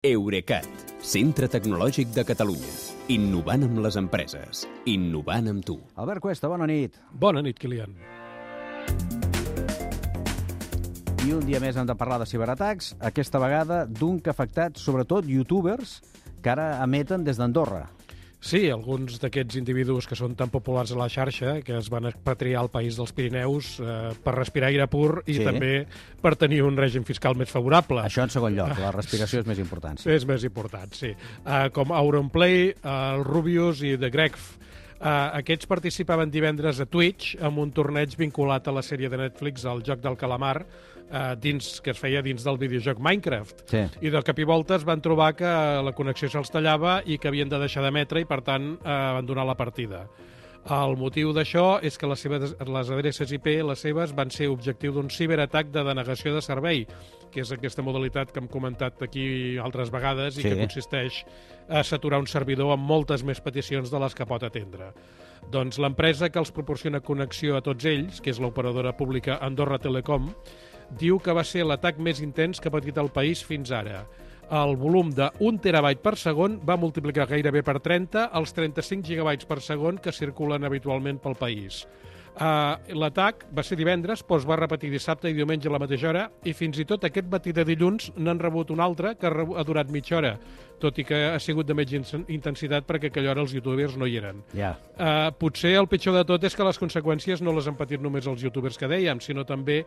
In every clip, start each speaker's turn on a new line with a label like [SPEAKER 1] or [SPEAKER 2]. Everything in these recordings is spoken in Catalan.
[SPEAKER 1] Eurecat, centre tecnològic de Catalunya. Innovant amb les empreses. Innovant amb tu.
[SPEAKER 2] Albert Cuesta, bona nit.
[SPEAKER 3] Bona nit, Kilian.
[SPEAKER 2] I un dia més hem de parlar de ciberatacs, aquesta vegada d'un que ha afectat sobretot youtubers que ara emeten des d'Andorra.
[SPEAKER 3] Sí, alguns d'aquests individus que són tan populars a la xarxa, que es van expatriar al país dels Pirineus eh, per respirar aire pur i
[SPEAKER 2] Sí.
[SPEAKER 3] també per tenir un règim fiscal més favorable.
[SPEAKER 2] Això en segon lloc, la respiració és més important.
[SPEAKER 3] És més important, sí. Uh, com Auronplay, uh, el Rubius i The Gregf. Uh, aquests participaven divendres a Twitch amb un torneig vinculat a la sèrie de Netflix El joc del calamar, uh, dins que es feia dins del videojoc Minecraft.
[SPEAKER 2] Sí.
[SPEAKER 3] I de cap i voltes van trobar que la connexió se'ls tallava i que havien de deixar d'emetre i, per tant, eh, abandonar la partida. El motiu d'això és que les, seves, les adreces IP, les seves, van ser objectiu d'un ciberatac de denegació de servei, que és aquesta modalitat que hem comentat aquí altres vegades i
[SPEAKER 2] Sí.
[SPEAKER 3] que consisteix a saturar un servidor amb moltes més peticions de les que pot atendre. Doncs l'empresa que els proporciona connexió a tots ells, que és l'operadora pública Andorra Telecom, diu que va ser l'atac més intens que ha patit el país fins ara. El volum de 1 terabyte per segon va multiplicar gairebé per 30 els 35 gigabytes per segon que circulen habitualment pel país. Uh, L'atac va ser divendres, però es va repetir dissabte i diumenge a la mateixa hora i fins i tot aquest matí de dilluns n'han rebut un altre que ha durat mitja hora, tot i que ha sigut de menys in- intensitat perquè aquella hora els youtubers no hi eren.
[SPEAKER 2] Ja.
[SPEAKER 3] Uh, potser el pitjor de tot és que les conseqüències no les han patit només els youtubers que dèiem, sinó també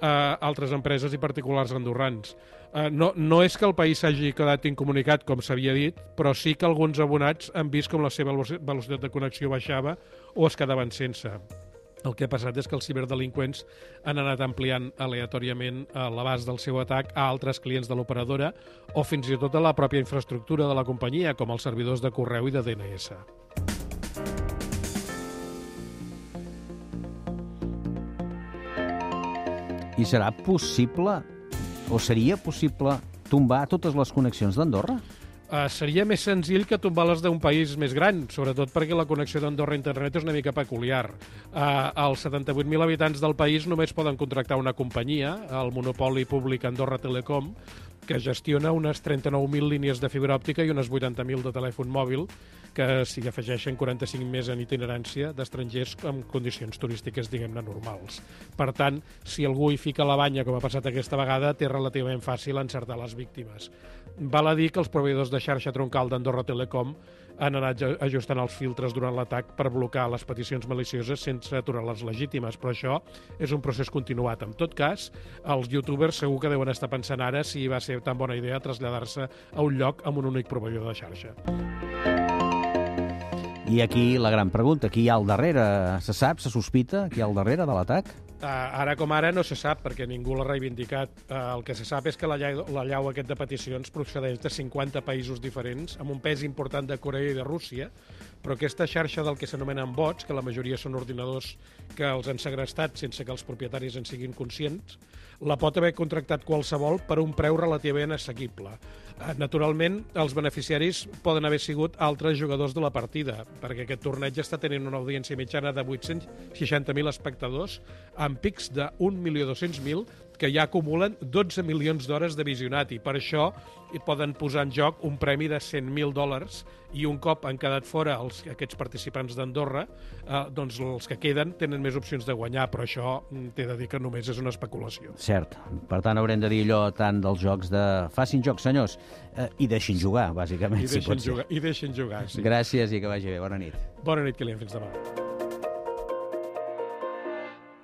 [SPEAKER 3] uh, altres empreses i particulars andorrans. Uh, no, no és que el país s'hagi quedat incomunicat, com s'havia dit, però sí que alguns abonats han vist com la seva veloci- velocitat de connexió baixava o es quedaven sense. El que ha passat és que els ciberdelinqüents han anat ampliant aleatòriament eh, l'abast del seu atac a altres clients de l'operadora o fins i tot a la pròpia infraestructura de la companyia, com els servidors de correu i de DNS.
[SPEAKER 2] I serà possible, o seria possible, tombar totes les connexions d'Andorra?
[SPEAKER 3] Uh, seria més senzill que tombar les d'un país més gran, sobretot perquè la connexió d'Andorra a internet és una mica peculiar. Uh, els 78.000 habitants del país només poden contractar una companyia, el monopoli públic Andorra Telecom, que gestiona unes 39.000 línies de fibra òptica i unes 80.000 de telèfon mòbil, que s'hi afegeixen 45 més en itinerància d'estrangers amb condicions turístiques, diguem-ne, normals. Per tant, si algú hi fica la banya, com ha passat aquesta vegada, té relativament fàcil encertar les víctimes. Val a dir que els proveïdors de xarxa troncal d'Andorra Telecom han anat ajustant els filtres durant l'atac per blocar les peticions malicioses sense aturar les legítimes, però això és un procés continuat. En tot cas, els youtubers segur que deuen estar pensant ara si va ser tan bona idea traslladar-se a un lloc amb un únic proveïdor de xarxa.
[SPEAKER 2] I aquí la gran pregunta, qui hi ha al darrere? Se sap, se sospita, qui hi ha al darrere de l'atac?
[SPEAKER 3] Uh, ara com ara no se sap, perquè ningú l'ha reivindicat. Uh, el que se sap és que la llau, la llau aquest de peticions procedeix de 50 països diferents, amb un pes important de Corea i de Rússia, però aquesta xarxa del que s'anomenen bots, que la majoria són ordinadors que els han segrestat sense que els propietaris en siguin conscients, la pot haver contractat qualsevol per un preu relativament assequible. Eh, Naturalment, els beneficiaris poden haver sigut altres jugadors de la partida, perquè aquest torneig està tenint una audiència mitjana de 860.000 espectadors, amb pics de 1.200.000 que ja acumulen 12 milions d'hores de visionat i per això hi poden posar en joc un premi de 100.000 dòlars i un cop han quedat fora els, aquests participants d'Andorra, eh, doncs els que queden tenen més opcions de guanyar, però això mm, t'he de dir que només és una especulació.
[SPEAKER 2] Cert. Per tant, haurem de dir allò tant dels jocs de... Facin jocs, senyors, eh, i deixin jugar, bàsicament,
[SPEAKER 3] I
[SPEAKER 2] si pot ser.
[SPEAKER 3] jugar, i deixen jugar sí.
[SPEAKER 2] Gràcies i que vagi bé. Bona nit.
[SPEAKER 3] Bona nit, Kilian. Fins demà.